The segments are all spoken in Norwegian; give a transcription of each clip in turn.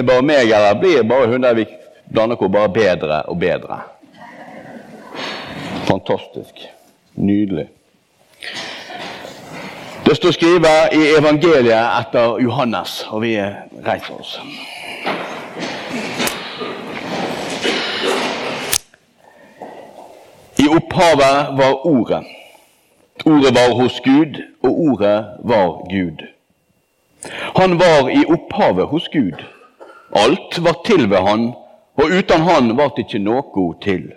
Det bare meg, eller blir bare Hundreivik Blandekår bare bedre og bedre? Fantastisk. Nydelig. Det står skrevet i evangeliet etter Johannes, og vi reiser oss. I opphavet var Ordet. Ordet var hos Gud, og Ordet var Gud. Han var i opphavet hos Gud. Alt var til ved Han, og uten Han var det ikke noe til.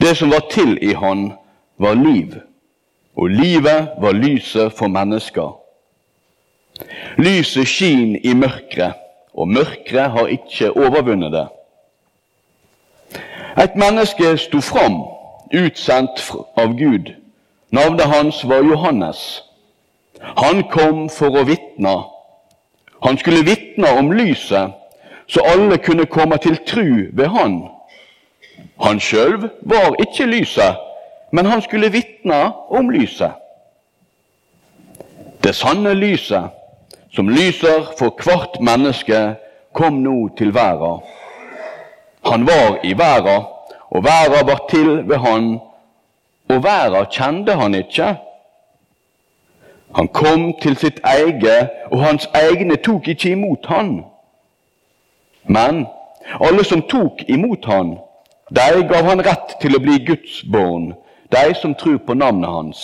Det som var til i Han, var liv, og livet var lyset for mennesker. Lyset skin i mørket, og mørket har ikke overvunnet det. Et menneske sto fram, utsendt av Gud. Navnet hans var Johannes. Han kom for å vitne. Han skulle vitne om lyset, så alle kunne komme til tru ved han. Han sjøl var ikke lyset, men han skulle vitne om lyset. Det sanne lyset, som lyser for hvert menneske, kom nå til verden. Han var i verden, og verden var til ved han, og verden kjente han ikke. Han kom til sitt eget, og hans egne tok ikke imot han. Men alle som tok imot han, de gav han rett til å bli Guds barn, de som tror på navnet hans.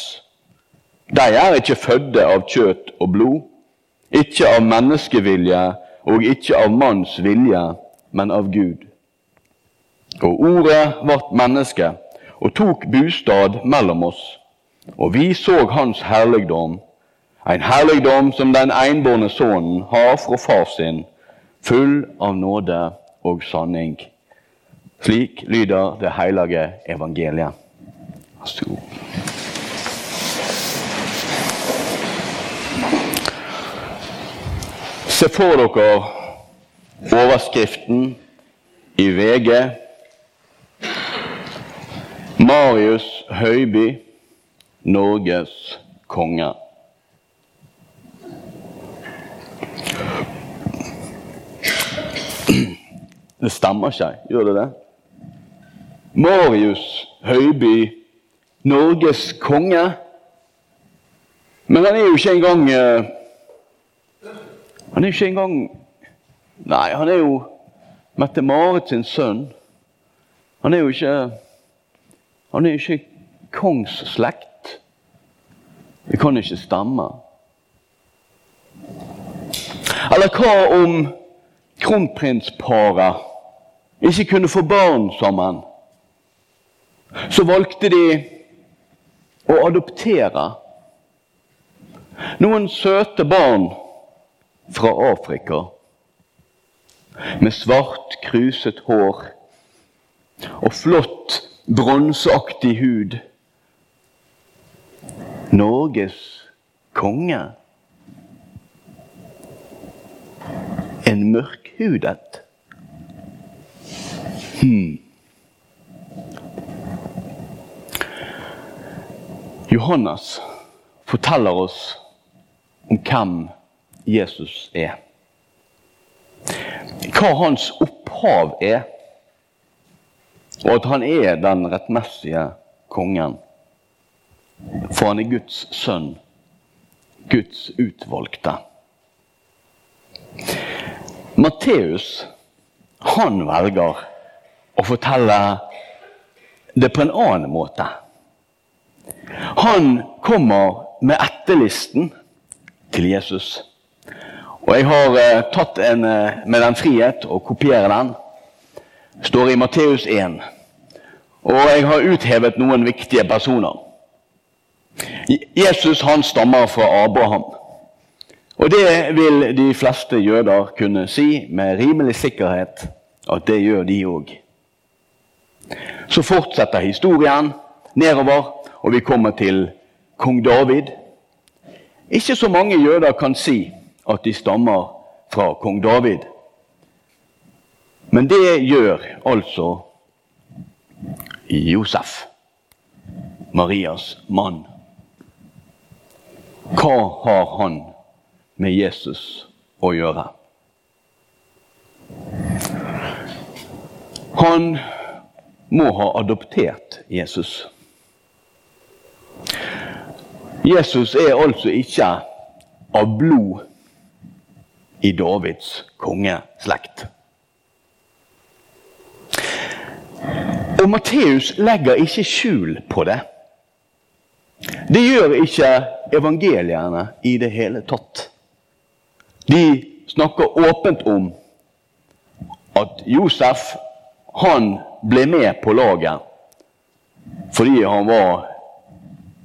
De er ikke fødde av kjøtt og blod, ikke av menneskevilje og ikke av manns vilje, men av Gud. Og ordet ble menneske og tok bostad mellom oss, og vi så hans herligdom, en herligdom som den enbårne sønnen har fra far sin, full av nåde og sanning. Slik lyder det hellige evangeliet. Så. Se for dere overskriften i VG. Marius Høiby, Norges konge. Det stemmer ikke, gjør det det? Marius Høiby, Norges konge. Men han er jo ikke engang eh, Han er jo ikke engang Nei, han er jo Mette-Marit sin sønn. Han er jo ikke Han er jo ikke kongsslekt. Det kan ikke stemme. Eller hva om kronprinsparet ikke kunne få barn sammen? Så valgte de å adoptere noen søte barn fra Afrika med svart, kruset hår og flott, bronseaktig hud. Norges konge. En mørkhudet. Hmm. Johannes forteller oss om hvem Jesus er. Hva hans opphav er, og at han er den rettmessige kongen. For han er Guds sønn, Guds utvalgte. Matteus han velger å fortelle det på en annen måte. Han kommer med etterlisten til Jesus. Og jeg har eh, tatt en, eh, med den frihet å kopiere den. står i Matteus 1. Og jeg har uthevet noen viktige personer. Jesus han stammer fra Abraham. Og det vil de fleste jøder kunne si med rimelig sikkerhet at det gjør de òg. Så fortsetter historien nedover, og vi kommer til kong David. Ikke så mange jøder kan si at de stammer fra kong David. Men det gjør altså Josef, Marias mann. Hva har han med Jesus å gjøre? Han må ha adoptert Jesus. Jesus er altså ikke av blod i Davids kongeslekt. Og Matteus legger ikke skjul på det. Det gjør ikke evangeliene i det hele tatt. De snakker åpent om at Josef han ble med på laget fordi han var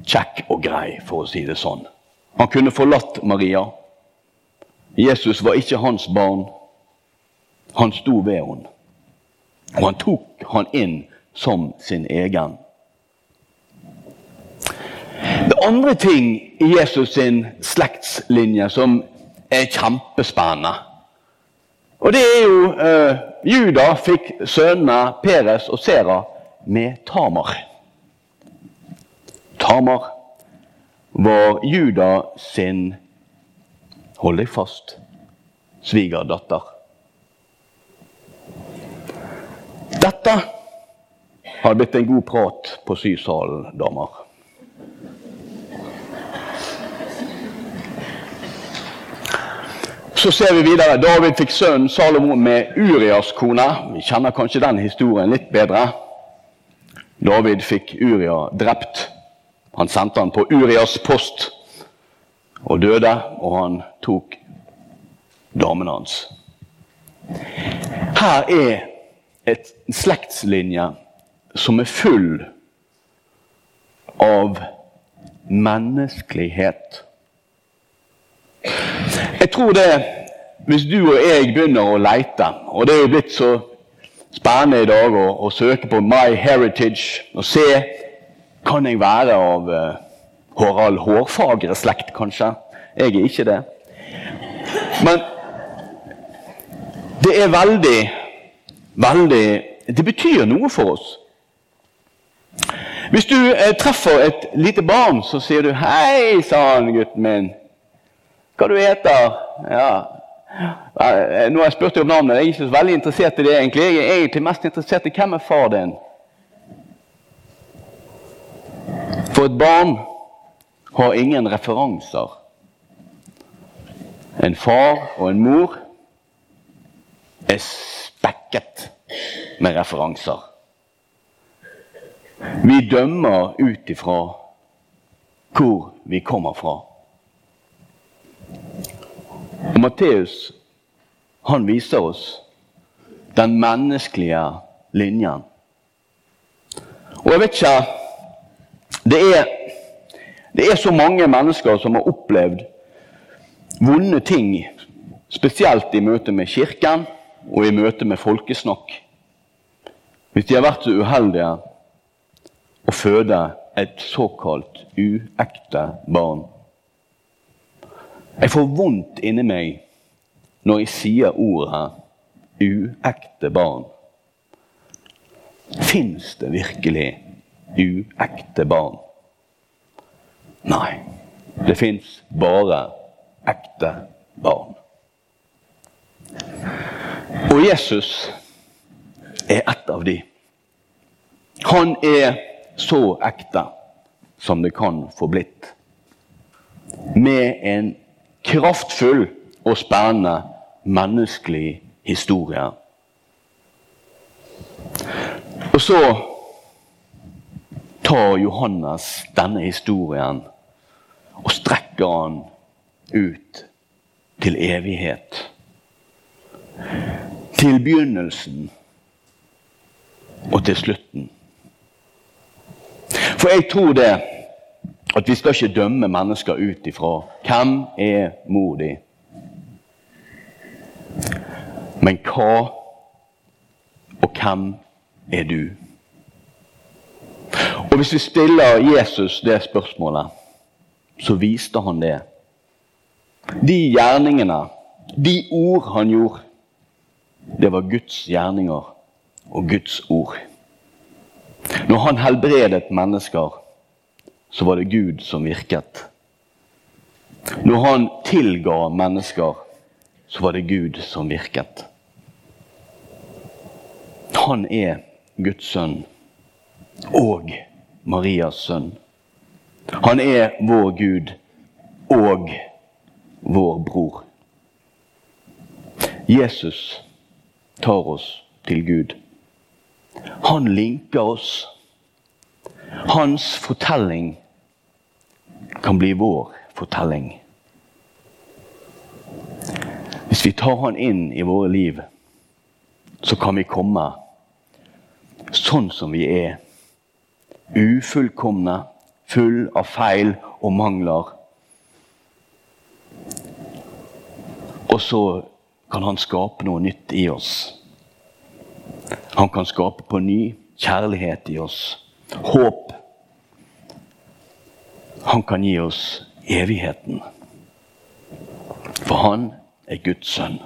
kjekk og grei, for å si det sånn. Han kunne forlatt Maria. Jesus var ikke hans barn. Han sto ved henne. Og han tok han inn som sin egen. Det andre ting i Jesus sin slektslinje som er kjempespennende, og det er jo eh, Juda fikk sønnene Peres og Sera med Tamar. Tamar var Juda sin Hold deg fast svigerdatter. Dette har blitt en god prat på Sysalen, damer. Så ser vi videre. David fikk sønnen Salomo med Urias kone. Vi kjenner kanskje den historien litt bedre. David fikk Uria drept. Han sendte han på Urias post og døde, og han tok damen hans. Her er et slektslinje som er full av menneskelighet. Jeg tror det Hvis du og jeg begynner å leite, og det er jo blitt så spennende i dag å, å søke på My Heritage og se Kan jeg være av uh, Harald Hårfagre-slekt, kanskje? Jeg er ikke det. Men det er veldig, veldig Det betyr noe for oss. Hvis du eh, treffer et lite barn, så sier du 'Hei sann, gutten min' hva du heter. Ja. Nå har jeg spurt deg om navnet. Jeg er ikke så veldig interessert i det. egentlig. Jeg er egentlig mest interessert i hvem er far din. For et barn har ingen referanser. En far og en mor er spekket med referanser. Vi dømmer ut ifra hvor vi kommer fra. Matteus han viser oss den menneskelige linjen. Og jeg vet ikke det er, det er så mange mennesker som har opplevd vonde ting, spesielt i møte med Kirken og i møte med folkesnakk. Hvis de har vært så uheldige å føde et såkalt uekte barn. Jeg får vondt inni meg når jeg sier ordet 'uekte barn'. Fins det virkelig uekte barn? Nei, det fins bare ekte barn. Og Jesus er ett av de. Han er så ekte som det kan få blitt. Med en kraftfull og spennende menneskelig historie. Og så tar Johannes denne historien og strekker han ut til evighet. Til begynnelsen og til slutten. For jeg tror det at vi skal ikke dømme mennesker ut ifra hvem er mor di. Men hva og hvem er du? Og Hvis vi stiller Jesus det spørsmålet, så viste han det. De gjerningene, de ord han gjorde, det var Guds gjerninger og Guds ord. Når han helbredet mennesker, så var det Gud som virket. Når han tilga mennesker, så var det Gud som virket. han er Guds sønn og Marias sønn. Han er vår Gud og vår bror. Jesus tar oss til Gud. Han linker oss. Hans fortelling kan bli vår fortelling. Hvis vi tar han inn i våre liv, så kan vi komme sånn som vi er. Ufullkomne, full av feil og mangler. Og så kan han skape noe nytt i oss. Han kan skape på ny kjærlighet i oss. Håp. Han kan gi oss evigheten. For han er Guds sønn.